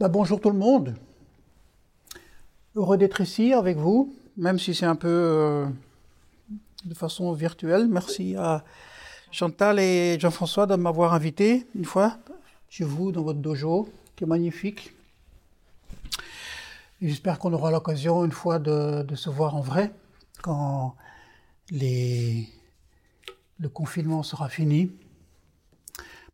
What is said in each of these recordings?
Bah, bonjour tout le monde. Heureux d'être ici avec vous, même si c'est un peu euh, de façon virtuelle. Merci à Chantal et Jean-François de m'avoir invité une fois chez vous dans votre dojo, qui est magnifique. J'espère qu'on aura l'occasion une fois de, se voir en vrai quand le confinement sera fini.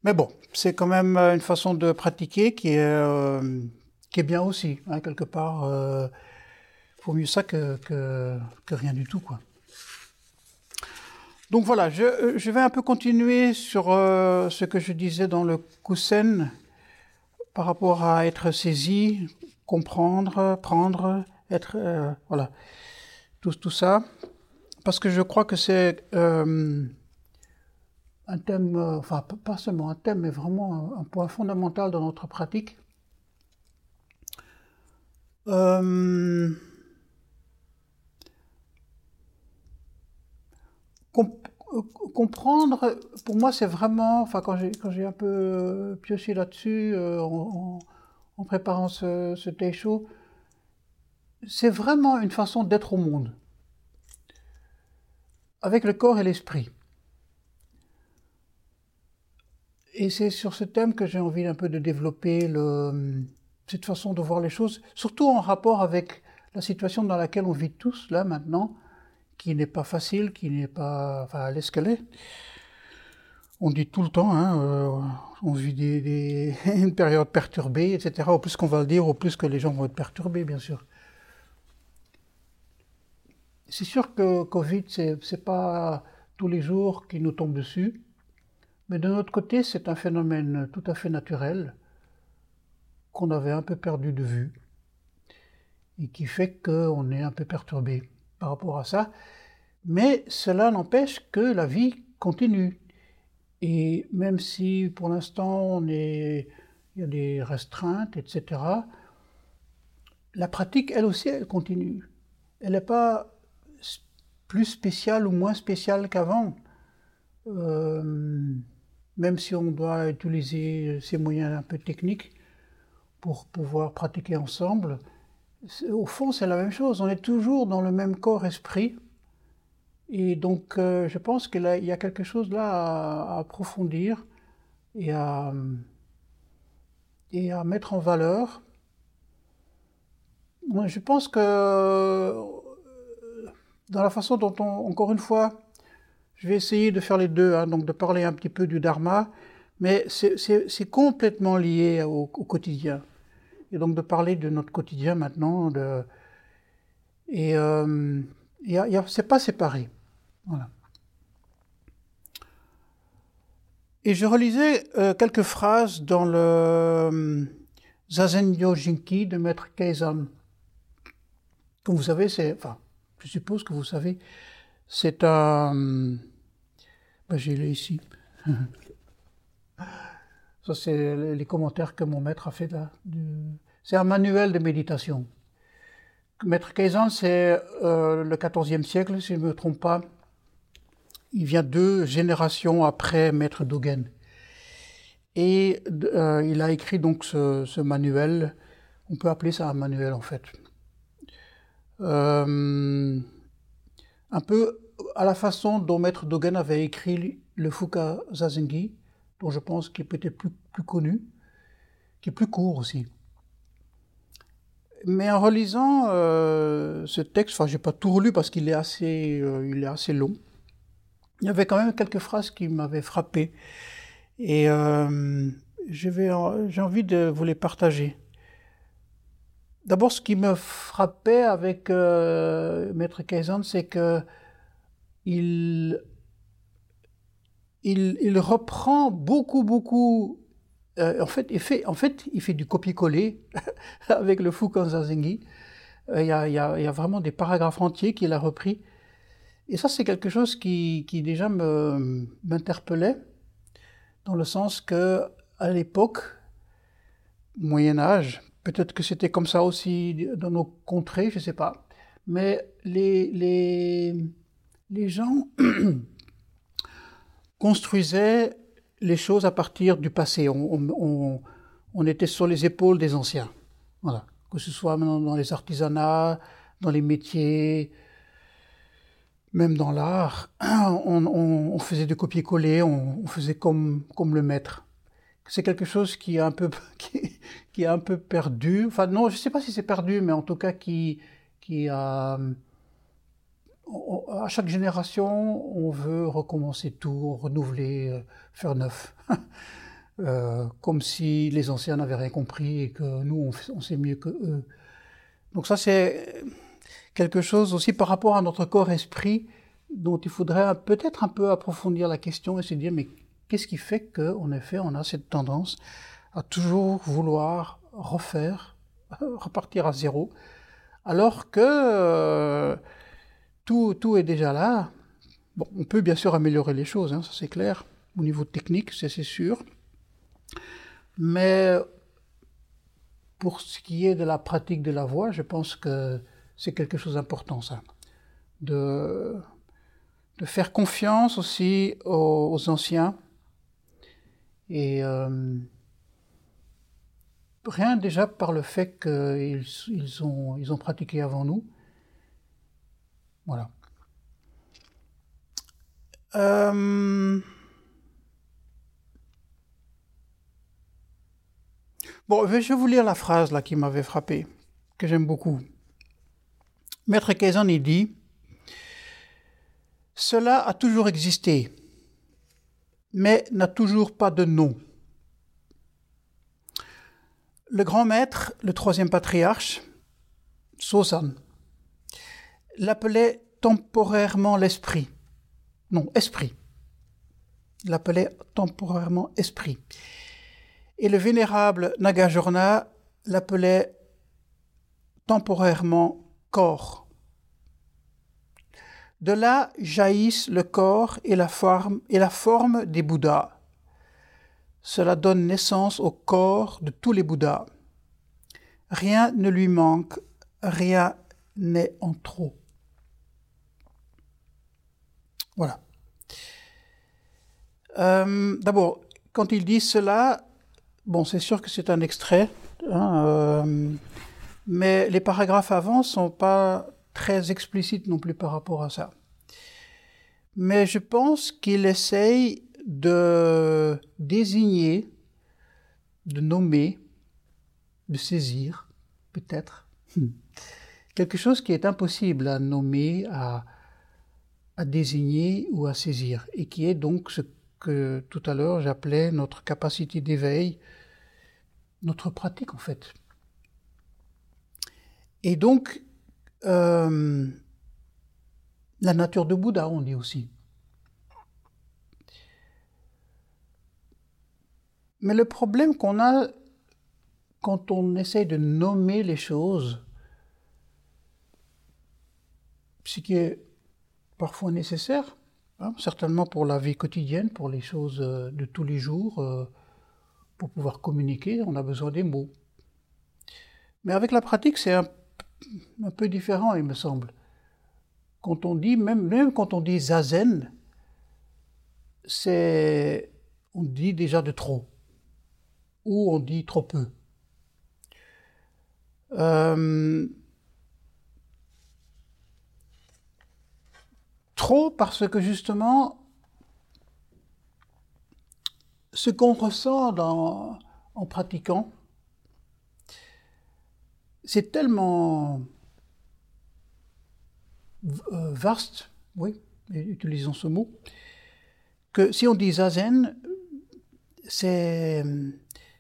Mais bon, c'est quand même une façon de pratiquer qui est, euh, qui est bien aussi. Hein, quelque part, euh, faut mieux ça que, que, rien du tout. Quoi. Donc voilà, je, je vais un peu continuer sur euh, ce que je disais dans le Kusen par rapport à être saisi, comprendre, prendre, être... Euh, voilà, tout, tout ça. Parce que je crois que c'est... Euh, un thème, euh, enfin pas seulement un thème, mais vraiment un, point fondamental dans notre pratique. Euh, comp comprendre, pour moi, c'est vraiment, enfin quand j'ai un peu pioché là-dessus euh, en, préparant ce, ce show, c'est vraiment une façon d'être au monde, avec le corps et l'esprit. Et c'est sur ce thème que j'ai envie un peu de développer le, cette façon de voir les choses, surtout en rapport avec la situation dans laquelle on vit tous là maintenant, qui n'est pas facile, qui n'est pas, enfin, qu'elle est. On dit tout le temps, hein, euh, on vit des, des, une période perturbée, etc. Au plus qu'on va le dire, au plus que les gens vont être perturbés, bien sûr. C'est sûr que Covid, c'est pas tous les jours qui nous tombe dessus. Mais de notre côté, c'est un phénomène tout à fait naturel qu'on avait un peu perdu de vue et qui fait qu'on est un peu perturbé par rapport à ça. Mais cela n'empêche que la vie continue. Et même si pour l'instant il y a des restreintes, etc., la pratique, elle aussi, elle continue. Elle n'est pas plus spéciale ou moins spéciale qu'avant. Euh, même si on doit utiliser ces moyens un peu techniques pour pouvoir pratiquer ensemble, au fond c'est la même chose. On est toujours dans le même corps-esprit. Et donc euh, je pense qu'il y a quelque chose là à, approfondir et à, et à mettre en valeur. Je pense que dans la façon dont on, encore une fois, je vais essayer de faire les deux, hein, donc de parler un petit peu du dharma, mais c'est complètement lié au, quotidien. Et donc de parler de notre quotidien maintenant, de, et euh, c'est pas séparé. Et je relisais euh, quelques phrases dans le euh, Zazen Yojinki de Maître Keizan. Comme vous savez, c'est, enfin, je suppose que vous savez, c'est un, ben, j'ai lu ici. Ça, c'est les commentaires que mon maître a fait là. C'est un manuel de méditation. Maître Kaizen, c'est euh, le XIVe siècle, si je ne me trompe pas. Il vient deux générations après Maître Dogen. Et euh, il a écrit donc ce, ce, manuel. On peut appeler ça un manuel en fait. Euh, un peu à la façon dont Maître Dogen avait écrit le Fuka Zazengi, dont je pense qu'il est peut-être plus, connu, qui est plus court aussi. Mais en relisant euh, ce texte, enfin j'ai pas tout relu parce qu'il est assez, euh, est assez long. Il y avait quand même quelques phrases qui m'avaient frappé et euh, j'ai envie de vous les partager. D'abord, ce qui me frappait avec euh, Maître Kaizen, c'est que il, reprend beaucoup, beaucoup. Euh, en, fait, il fait, en fait, il fait du copier-coller avec le Fukan Zazengi. Euh, il, y a, vraiment des paragraphes entiers qu'il a repris. Et ça, c'est quelque chose qui, qui déjà m'interpellait, dans le sens que, à l'époque, Moyen Âge, peut-être que c'était comme ça aussi dans nos contrées, je sais pas, mais les, les, les gens construisaient les choses à partir du passé. On, on, on était sur les épaules des anciens. Voilà. Que ce soit dans les artisanats, dans les métiers, même dans l'art, on, faisait du copier-coller, on, faisait comme, comme le maître. C'est quelque chose qui est un peu, qui, est un peu perdu. Enfin, non, je ne sais pas si c'est perdu, mais en tout cas qui, qui. À chaque génération, on veut recommencer tout, renouveler, euh, faire neuf. Euh, comme si les anciens n'avaient rien compris et que nous, on, sait mieux que eux. Donc ça, c'est quelque chose aussi par rapport à notre corps-esprit dont il faudrait peut-être un peu approfondir la question et se dire, mais qu'est-ce qui fait qu'en effet, on a cette tendance à toujours vouloir refaire, repartir à zéro, alors que euh, tout, tout est déjà là? Bon, on peut bien sûr améliorer les choses, hein, ça c'est clair, au niveau technique, c'est sûr. Mais pour ce qui est de la pratique de la voix, je pense que c'est quelque chose d'important, ça. De, de, faire confiance aussi aux, anciens. Et euh, rien déjà par le fait qu'ils ils ont, ils ont pratiqué avant nous. Voilà. Euh, Bon, je vais vous lire la phrase là qui m'avait frappé, que j'aime beaucoup. Maître Kaizen il dit Cela a toujours existé, mais n'a toujours pas de nom. Le grand maître, le troisième patriarche, Sosan, l'appelait temporairement l'esprit. Non, esprit. L'appelait temporairement esprit et le vénérable Nagarjuna l'appelait temporairement corps. De là jaillissent le corps et la forme, et la forme des Bouddhas. Cela donne naissance au corps de tous les Bouddhas. Rien ne lui manque, rien n'est en trop. Voilà. Euh, d'abord, quand il dit cela, Bon, c'est sûr que c'est un extrait, hein, euh, mais les paragraphes avant sont pas très explicites non plus par rapport à ça. Mais je pense qu'il essaye de désigner, de nommer, de saisir, peut-être, quelque chose qui est impossible à nommer, à, à désigner ou à saisir, et qui est donc ce que tout à l'heure j'appelais notre capacité d'éveil, notre pratique en fait. Et donc, euh, la nature de Bouddha, on dit aussi. Mais le problème qu'on a quand on essaye de nommer les choses, ce qui est parfois nécessaire, Hein, certainement pour la vie quotidienne, pour les choses euh, de tous les jours, euh, pour pouvoir communiquer, on a besoin des mots. Mais avec la pratique, c'est un, peu différent, il me semble. Quand on dit, même, même quand on dit zazen, c'est, on dit déjà de trop, ou on dit trop peu. Euh, Trop parce que justement, ce qu'on ressent en pratiquant, c'est tellement euh, vaste, oui, utilisons ce mot, que si on dit zazen, c'est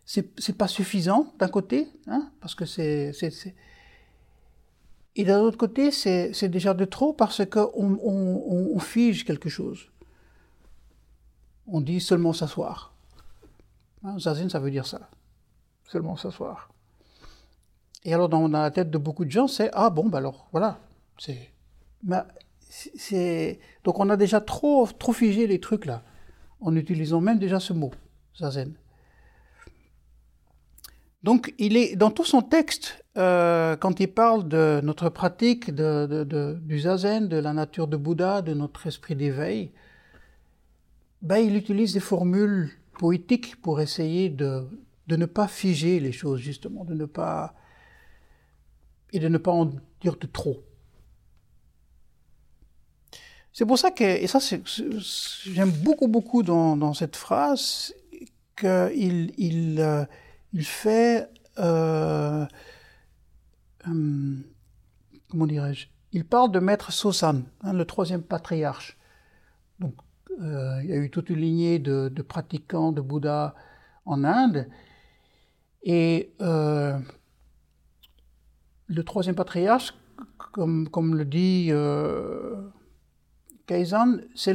c'est pas suffisant d'un côté, hein, parce que c'est et d'un autre côté, c'est déjà de trop parce qu'on on, fige quelque chose. On dit seulement s'asseoir. Hein, Zazen, ça veut dire ça. Seulement s'asseoir. Et alors, dans la tête de beaucoup de gens, c'est Ah bon, bah alors, voilà. C'est. Donc, on a déjà trop, trop figé les trucs là, en utilisant même déjà ce mot, Zazen. Donc, il est dans tout son texte, euh, quand il parle de notre pratique du zazen, de la nature de Bouddha, de notre esprit d'éveil, ben, il utilise des formules poétiques pour essayer de de ne pas figer les choses, justement, de ne pas. Et de ne pas en dire de trop. C'est pour ça que, et ça, j'aime beaucoup, beaucoup dans, cette phrase, qu'il il, euh, il fait. Euh, hum, comment dirais-je Il parle de Maître Sosan, hein, le troisième patriarche. Donc, euh, il y a eu toute une lignée de, pratiquants de Bouddha en Inde. Et le troisième patriarche, comme, comme le dit euh, Kaizan, c'est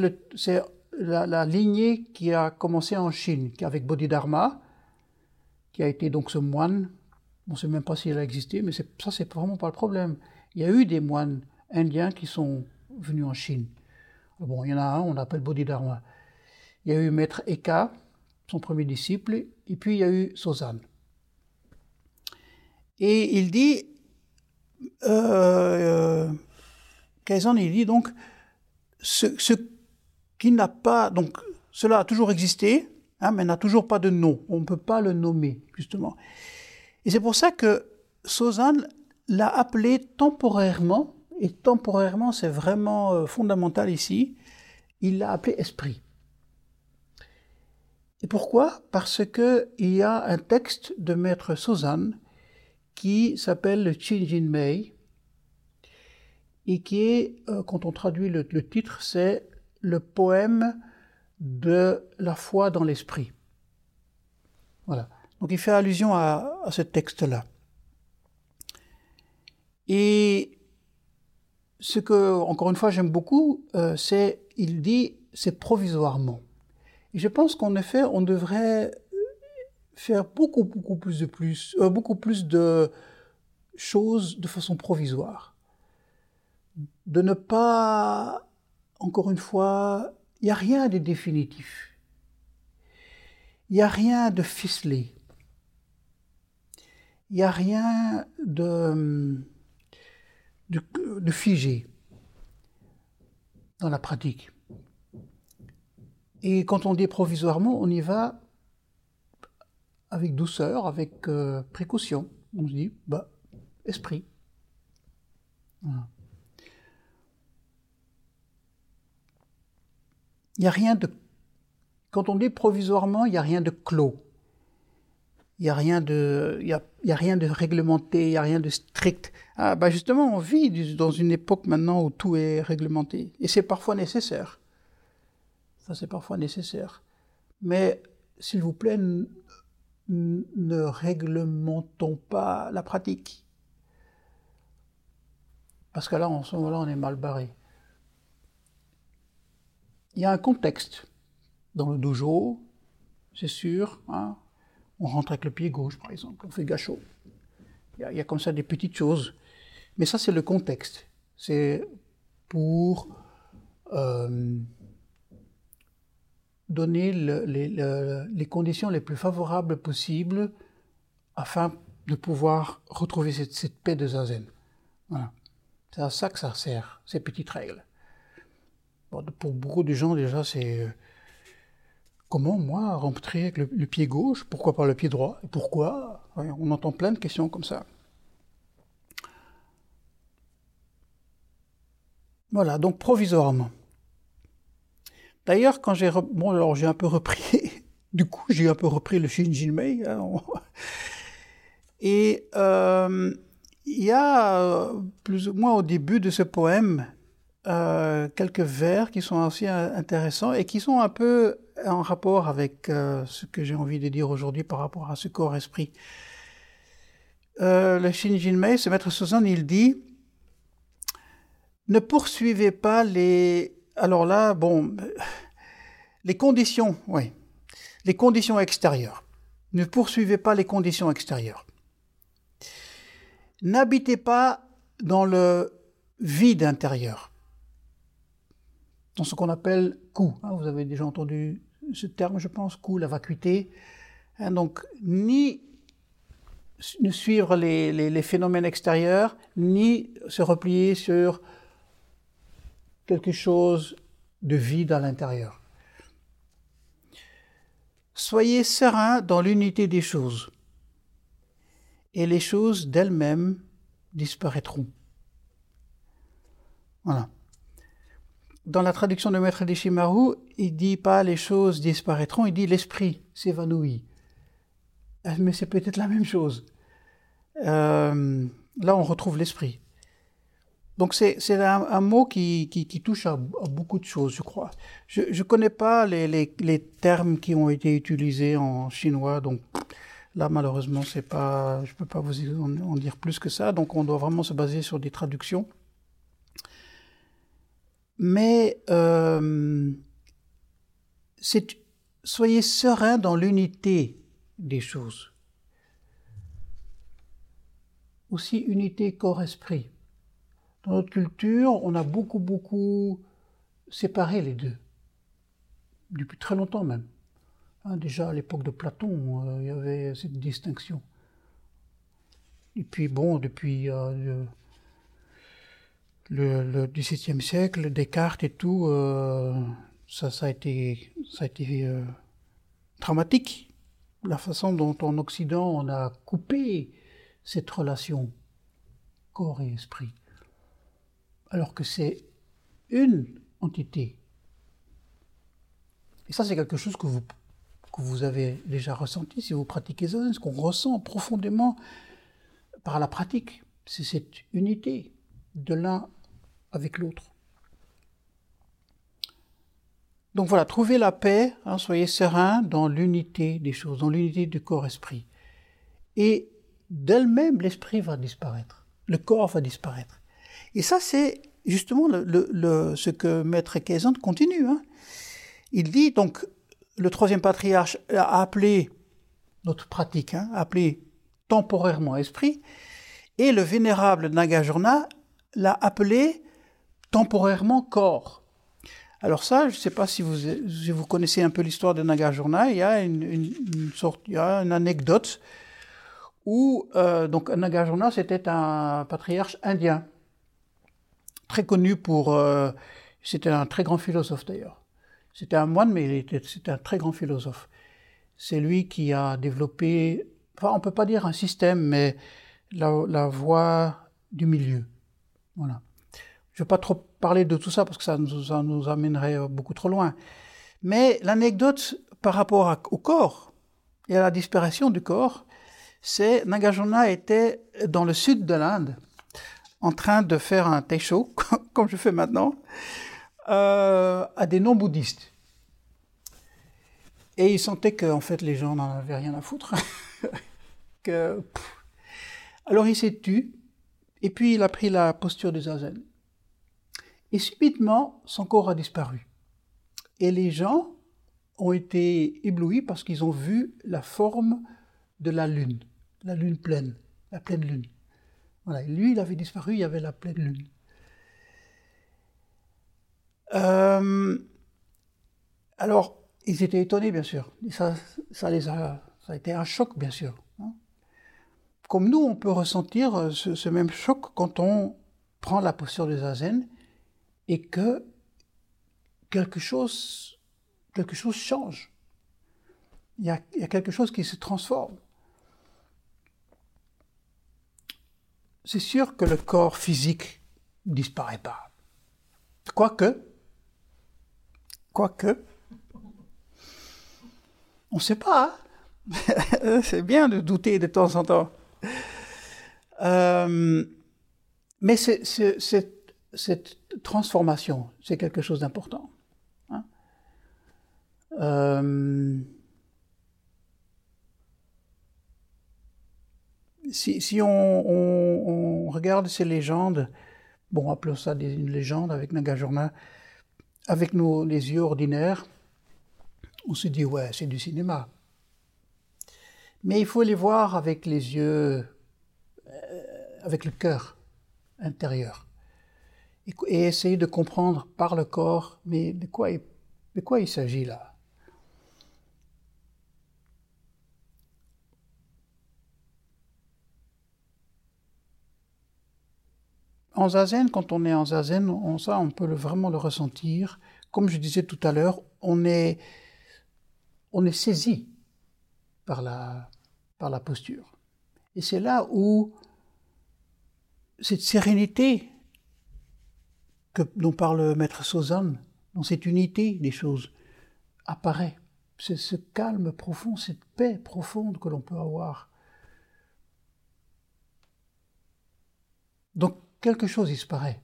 la, lignée qui a commencé en Chine, avec Bodhidharma, qui a été donc ce moine. On ne sait même pas s'il a existé, mais ça, c'est vraiment pas le problème. Il y a eu des moines indiens qui sont venus en Chine. Bon, il y en a un, on l'appelle Bodhidharma. Il y a eu Maître Eka, son premier disciple, et puis il y a eu Sozan. Et il dit, euh, il dit donc, ce, qui n'a pas, donc cela a toujours existé, hein, mais n'a toujours pas de nom. On ne peut pas le nommer, justement. Et c'est pour ça que Sozan l'a appelé temporairement et temporairement, c'est vraiment euh, fondamental ici, il l'a appelé esprit. Et pourquoi? Parce qu'il y a un texte de Maître Suzanne qui s'appelle le Chinjin Mei et qui euh, quand on traduit le, titre, c'est le poème de la foi dans l'esprit. Voilà. Donc il fait allusion à, à ce texte-là. Et ce que, encore une fois, j'aime beaucoup, euh, c'est, il dit, c'est provisoirement. Et je pense qu'en effet, on devrait faire beaucoup, beaucoup plus de plus, euh, beaucoup plus de choses de façon provisoire. De ne pas, encore une fois, il n'y a rien de définitif. Il n'y a rien de ficelé. Il n'y a rien de de, figer dans la pratique. Et quand on dit provisoirement, on y va avec douceur, avec euh, précaution. On se dit, bah, esprit. Il n'y a rien de. Quand on dit provisoirement, il n'y a rien de clos. Il n'y a, rien de, y a, y a rien de réglementé, il n'y a rien de strict. Ah, bah justement, on vit dans une époque maintenant où tout est réglementé. Et c'est parfois nécessaire. Ça, c'est parfois nécessaire. Mais, s'il vous plaît, ne réglementons pas la pratique. Parce que là, en ce moment-là, on est mal barré. Il y a un contexte dans le dojo, c'est sûr. Hein. On rentre avec le pied gauche, par exemple, on fait gâchot. Il y a comme ça des petites choses. Mais ça, c'est le contexte. C'est pour euh, donner les, conditions les plus favorables possibles afin de pouvoir retrouver cette, paix de zazen. Voilà. C'est à ça que ça sert, ces petites règles. pour beaucoup de gens, déjà, c'est euh, comment moi rentrer avec le, pied gauche Pourquoi pas le pied droit Pourquoi On entend plein de questions comme ça. Voilà, donc provisoirement. D'ailleurs, quand j'ai bon, alors j'ai un peu repris, du coup, j'ai un peu repris le Shinjin Mei. Hein, et euh, il y a euh, plus ou moins au début de ce poème euh, quelques vers qui sont aussi intéressants et qui sont un peu en rapport avec ce que j'ai envie de dire aujourd'hui par rapport à ce corps-esprit. le Shinjin Mei, ce maître Suzanne, il dit ne poursuivez pas les. Alors là, bon, les conditions, oui, les conditions extérieures. Ne poursuivez pas les conditions extérieures. N'habitez pas dans le vide intérieur, dans ce qu'on appelle coup. Hein, vous avez déjà entendu ce terme, je pense, coup, la vacuité. Hein, donc, ni suivre les, phénomènes extérieurs, ni se replier sur quelque chose de vide à l'intérieur. Soyez serein dans l'unité des choses, et les choses d'elles-mêmes disparaîtront. Voilà. Dans la traduction de Maître Deshimaru, il dit pas les choses disparaîtront, il dit l'esprit s'évanouit. Euh, mais c'est peut-être la même chose. Euh, là, on retrouve l'esprit. Donc c'est un, mot qui, touche à, beaucoup de choses, je crois. Je ne connais pas les, termes qui ont été utilisés en chinois, donc là malheureusement c'est pas, je ne peux pas vous en, dire plus que ça. Donc on doit vraiment se baser sur des traductions. Mais euh, soyez serein dans l'unité des choses. Aussi unité corps-esprit. Dans notre culture, on a beaucoup, beaucoup séparé les deux, depuis très longtemps même. Hein, déjà à l'époque de Platon, euh, il y avait cette distinction. Et puis bon, depuis euh, le, XVIIe siècle, Descartes et tout, euh, ça, ça, a été, ça a été dramatique. La façon dont en Occident on a coupé cette relation corps et esprit alors que c'est une entité. Et ça, c'est quelque chose que vous, avez déjà ressenti si vous pratiquez Zazen, ce qu'on ressent profondément par la pratique. C'est cette unité de l'un avec l'autre. Donc voilà, trouvez la paix, hein, soyez serein dans l'unité des choses, dans l'unité du corps-esprit. Et d'elle-même, l'esprit va disparaître, le corps va disparaître. Et ça, c'est justement ce que Maître Kaysan continue. Hein. Il dit donc, le troisième patriarche a appelé notre pratique, hein, appelé temporairement esprit, et le vénérable Nagarjuna l'a appelé temporairement corps. Alors ça, je ne sais pas si vous, connaissez un peu l'histoire de Nagarjuna, il y a une, sorte, anecdote où euh, donc Nagarjuna c'était un patriarche indien très connu pour... Euh, c'était un très grand philosophe d'ailleurs. C'était un moine, mais c'était un très grand philosophe. C'est lui qui a développé, enfin, on peut pas dire un système, mais la, voie du milieu. Voilà. Je ne vais pas trop parler de tout ça parce que ça nous, amènerait beaucoup trop loin. Mais l'anecdote par rapport au corps et à la disparition du corps, c'est Nagarjuna était dans le sud de l'Inde en train de faire un taisho, comme je fais maintenant, euh, à des non-bouddhistes. Et il sentait que en fait, les gens n'en avaient rien à foutre. Alors il s'est tu, et puis il a pris la posture de zazen. Et subitement, son corps a disparu. Et les gens ont été éblouis parce qu'ils ont vu la forme de la lune, la lune pleine, la pleine lune. Lui, il avait disparu, il y avait la pleine lune. Euh, alors, ils étaient étonnés, bien sûr. ça, a, été un choc, bien sûr. Hein. Comme nous, on peut ressentir euh, ce, même choc quand on prend la posture de Zazen et que quelque chose, quelque chose change. Il y a quelque chose qui se transforme. C'est sûr que le corps physique disparaît pas. Quoique, quoique, on ne sait pas. Hein. c'est bien de douter de temps en temps. Euh, mais cette transformation, c'est quelque chose d'important. Hein. Euh, si, on, regarde ces légendes, bon, appelons ça des, une légende avec Nagarjuna, avec nos, les yeux ordinaires, on se dit, ouais, c'est du cinéma. Mais il faut les voir avec les yeux, euh, avec le cœur intérieur. Et, essayer de comprendre par le corps, mais de quoi, de quoi il s'agit là? En zazen, quand on est en zazen, on, ça, on peut vraiment le ressentir. Comme je disais tout à l'heure, on est, on est saisi par la, par la posture. Et c'est là où cette sérénité que, dont parle Maître Sauzanne, dans cette unité des choses, apparaît. C'est ce calme profond, cette paix profonde que l'on peut avoir. Donc quelque chose disparaît.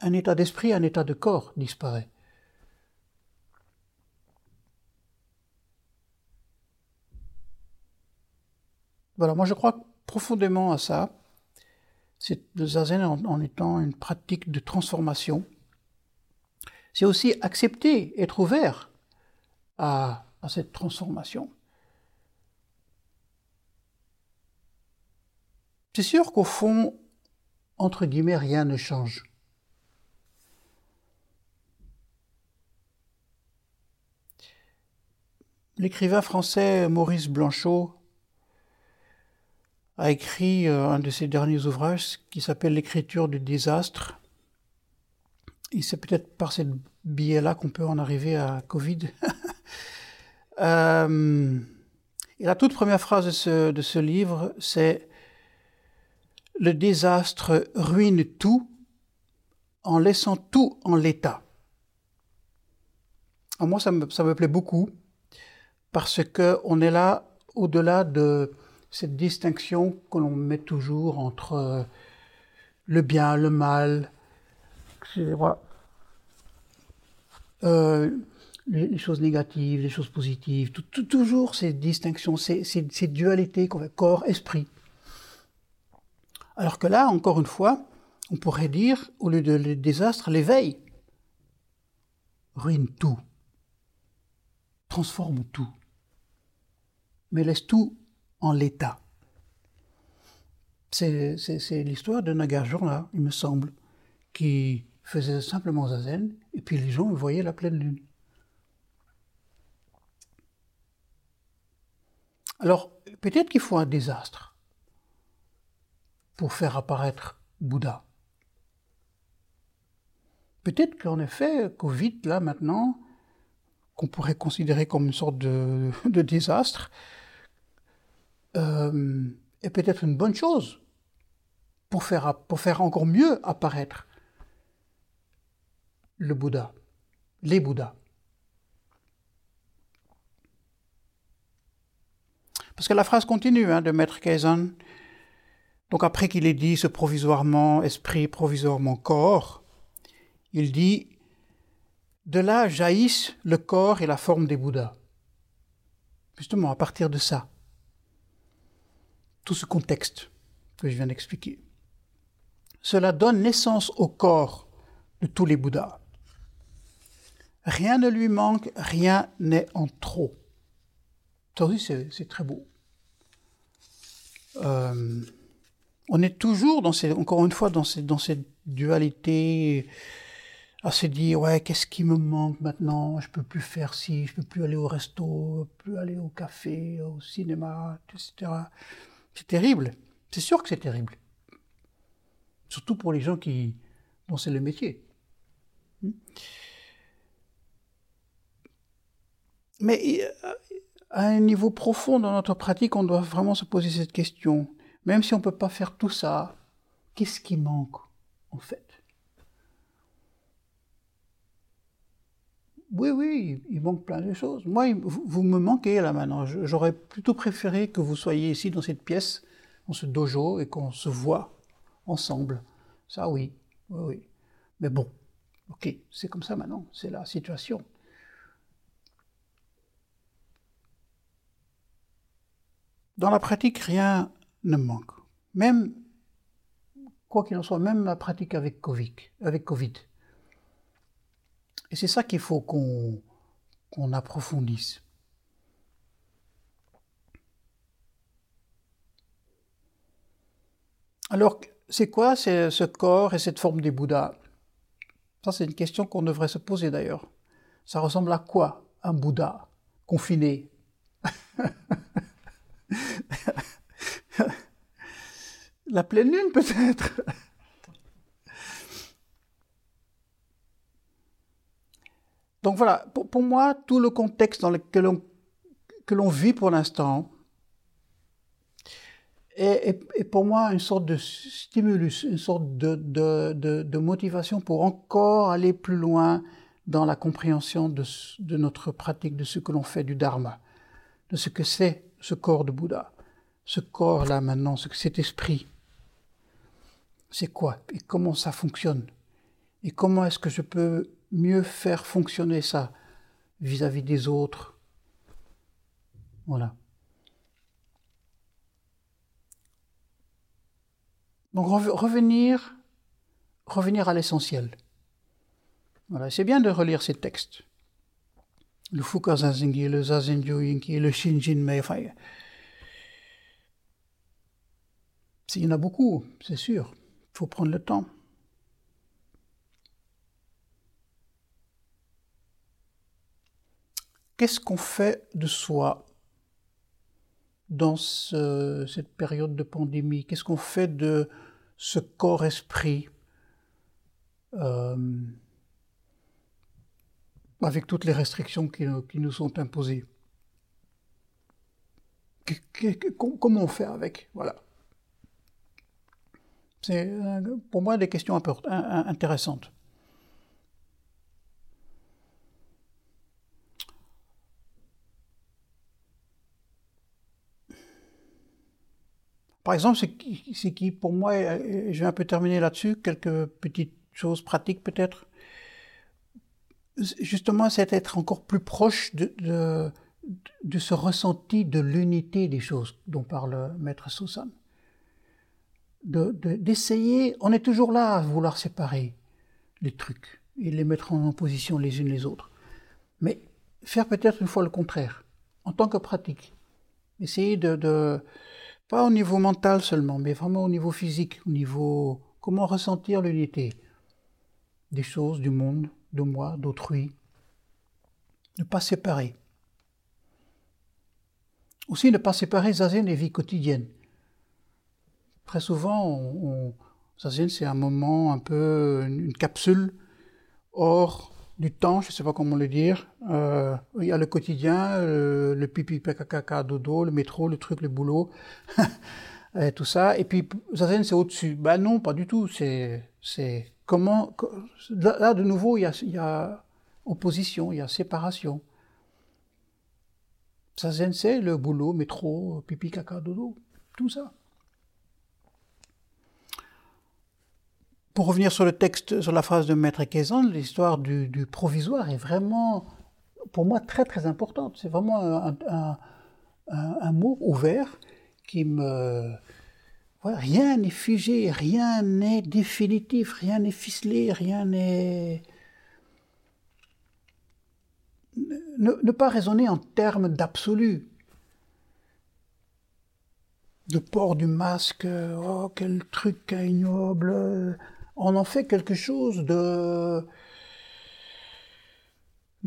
Un, état d'esprit, un état de corps disparaît. Voilà, moi je crois profondément à ça. C'est le zazen en, étant une pratique de transformation. C'est aussi accepter, être ouvert à cette transformation. C'est sûr qu'au fond, entre guillemets, rien ne change? L'écrivain français Maurice Blanchot a écrit euh, un de ses derniers ouvrages qui s'appelle L'écriture du désastre. Et c'est peut-être par ce biais-là qu'on peut en arriver à Covid. euh, et la toute première phrase de ce, de ce livre, c'est Le désastre ruine tout en laissant tout en l'état. moi, ça me, plaît beaucoup parce que on est là au-delà de cette distinction que l'on met toujours entre euh, le bien, le mal, euh, les, choses négatives, les choses positives, toujours ces distinctions, ces, dualités corps, esprit. Alors que là, encore une fois, on pourrait dire, au lieu de le désastre, l'éveil ruine tout, transforme tout, mais laisse tout en l'état. C'est l'histoire de Nagarjuna, il me semble, qui faisait simplement zazen, et puis les gens voyaient la pleine lune. Alors, peut-être qu'il faut un désastre pour faire apparaître Bouddha. Peut-être qu'en effet, Covid, là maintenant, qu'on pourrait considérer comme une sorte de, désastre, euh, est peut-être une bonne chose pour faire, pour faire encore mieux apparaître le Bouddha, les Bouddhas. Parce que la phrase continue hein, de Maître Kaizen. Donc après qu'il ait dit ce provisoirement esprit, provisoirement corps, il dit de là jaillissent le corps et la forme des Bouddhas. Justement, à partir de ça tout ce contexte que je viens d'expliquer. Cela donne naissance au corps de tous les Bouddhas. Rien ne lui manque, rien n'est en trop. Ça c'est très beau. Euh, on est toujours dans encore une fois dans cette dualité à se dire ouais qu'est-ce qui me manque maintenant? Je peux plus faire ci je peux plus aller au resto plus aller au café au cinéma etc c'est terrible. C'est sûr que c'est terrible. Surtout pour les gens qui, dont c'est le métier. Hmm. Mais euh, à un niveau profond dans notre pratique, on doit vraiment se poser cette question. Même si on ne peut pas faire tout ça, qu'est-ce qui manque en fait? Oui, oui, il manque plein de choses. Moi, vous me manquez là maintenant. J'aurais plutôt préféré que vous soyez ici dans cette pièce, dans ce dojo, et qu'on se voit ensemble. Ça, oui, oui, oui. Mais bon, ok, c'est comme ça maintenant, c'est la situation. Dans la pratique, rien ne manque. Même, quoi qu'il en soit, même la pratique avec COVID. Avec COVID. Et c'est ça qu'il faut qu'on approfondisse. Alors, c'est quoi ce corps et cette forme des Bouddhas? Ça, c'est une question qu'on devrait se poser d'ailleurs. Ça ressemble à quoi un Bouddha confiné? La pleine lune peut-être. Donc voilà, pour, moi, tout le contexte dans lequel on, que l'on vit pour l'instant est, pour moi une sorte de stimulus, une sorte de, de, de, motivation pour encore aller plus loin dans la compréhension de, de notre pratique, de ce que l'on fait du Dharma, de ce que c'est ce corps de Bouddha, ce corps-là maintenant, cet esprit. C'est quoi et comment ça fonctionne et comment est-ce que je peux mieux faire fonctionner ça vis-à-vis des autres Voilà. Donc revenir, revenir à l'essentiel. Voilà, c'est bien de relire ces textes. Le Fukazazengi, le Zazenjo-Yinki, le Shinjin-mei, enfin, il y en a beaucoup, c'est sûr. Il faut prendre le temps. Qu'est-ce qu'on fait de soi dans cette période de pandémie? Qu'est-ce qu'on fait de ce corps-esprit euh, avec toutes les restrictions qui, nous sont imposées? Comment on fait avec? Voilà. C'est pour moi des questions intéressantes. Par exemple, c'est qui, pour moi, je vais un peu terminer là-dessus, quelques petites choses pratiques peut-être. Justement, c'est être encore plus proche de, ce ressenti de l'unité des choses dont parle Maître Susan. D'essayer, on est toujours là à vouloir séparer les trucs et les mettre en opposition les unes les autres. Mais faire peut-être une fois le contraire, en tant que pratique. Essayer de, pas au niveau mental seulement, mais vraiment au niveau physique, au niveau comment ressentir l'unité des choses, du monde, de moi, d'autrui. Ne pas séparer. Aussi ne pas séparer zazen et vie quotidienne. Très souvent, on, c'est un moment un peu une capsule hors du temps, je ne sais pas comment le dire. Euh, il y a le quotidien, euh, le pipi, caca, dodo, le métro, le truc, le boulot, tout ça. Et puis Zazen, c'est au-dessus. Ben non, pas du tout. C'est comment. Là, de nouveau, il y, a, il y a opposition, il y a séparation. Zazen, c'est le boulot, métro, pipi, caca, dodo, tout ça. Pour revenir sur le texte, sur la phrase de Maître Kaysan, l'histoire du, provisoire est vraiment, pour moi, très très importante. C'est vraiment un, mot ouvert qui me... rien n'est figé, rien n'est définitif, rien n'est ficelé, rien n'est... Ne, pas raisonner en termes d'absolu. De port du masque, oh quel truc ignoble, on en fait quelque chose de,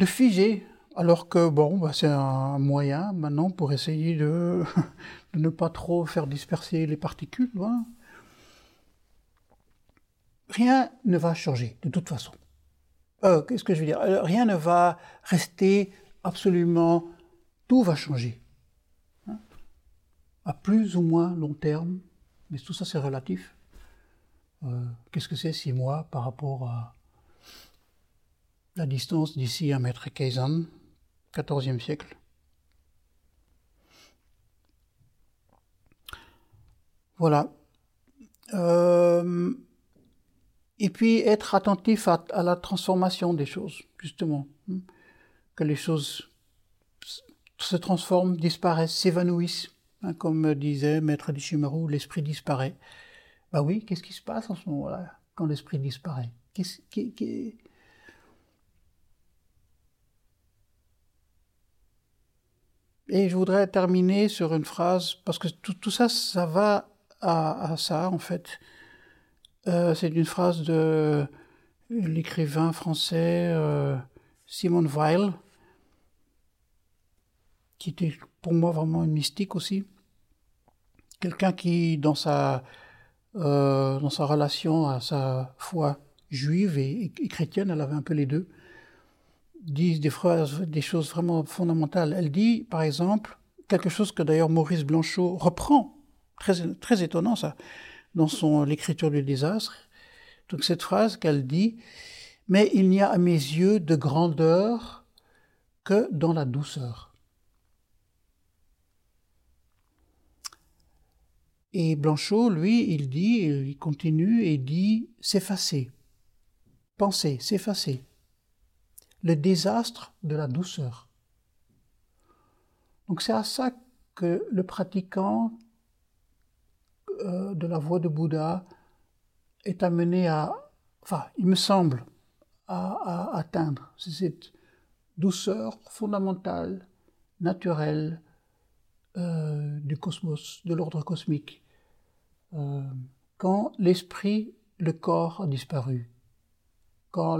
figé, alors que bon, bah, c'est un moyen maintenant pour essayer de, ne pas trop faire disperser les particules. Rien ne va changer de toute façon. Euh, qu'est-ce que je veux dire? Euh, Rien ne va rester absolument. Tout va changer. Hein. à plus ou moins long terme, mais tout ça c'est relatif. Euh, qu'est-ce que c'est six mois par rapport à la distance d'ici à Maître Kaisan, 14e siècle? Voilà. Euh, et puis être attentif à, la transformation des choses, justement. Hein. Que les choses se transforment, disparaissent, s'évanouissent. Hein, comme disait Maître Dishimaru, l'esprit disparaît. Bah oui, qu'est-ce qui se passe en ce moment-là, quand l'esprit disparaît? Et je voudrais terminer sur une phrase, parce que tout, ça, ça va à, ça, en fait. Euh, c'est une phrase de l'écrivain français euh, Simone Weil, qui était pour moi vraiment une mystique aussi. Quelqu'un qui, dans sa euh, dans sa relation à sa foi juive et, chrétienne, elle avait un peu les deux. dit des phrases, des choses vraiment fondamentales. Elle dit, par exemple, quelque chose que d'ailleurs Maurice Blanchot reprend, très, très étonnant ça, dans son l'écriture du désastre. Donc cette phrase qu'elle dit, mais il n'y a à mes yeux de grandeur que dans la douceur. Et Blanchot, lui, il dit, il continue et dit s'effacer, penser, s'effacer. Le désastre de la douceur. Donc c'est à ça que le pratiquant euh, de la voie de Bouddha est amené à, enfin, il me semble, à, atteindre. Cette douceur fondamentale, naturelle euh, du cosmos, de l'ordre cosmique. Euh, quand l'esprit, le corps a disparu, quand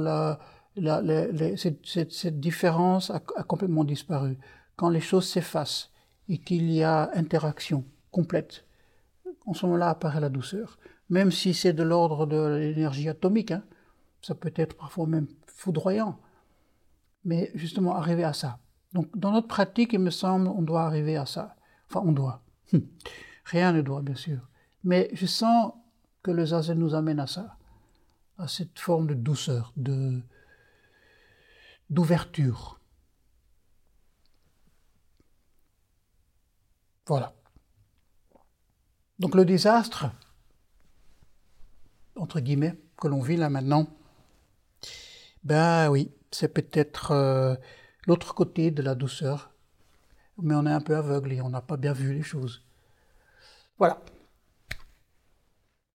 cette, différence a, complètement disparu, quand les choses s'effacent et qu'il y a interaction complète, en ce moment-là apparaît la douceur. Même si c'est de l'ordre de l'énergie atomique, hein, ça peut être parfois même foudroyant. Mais justement, arriver à ça. Donc, dans notre pratique, il me semble, on doit arriver à ça. Enfin, on doit. Rien ne doit, bien sûr. Mais je sens que le zazen nous amène à ça, à cette forme de douceur, de d'ouverture. Voilà. Donc le désastre, entre guillemets, que l'on vit là maintenant, ben oui, c'est peut-être euh, l'autre côté de la douceur, mais on est un peu aveugle et on n'a pas bien vu les choses. Voilà.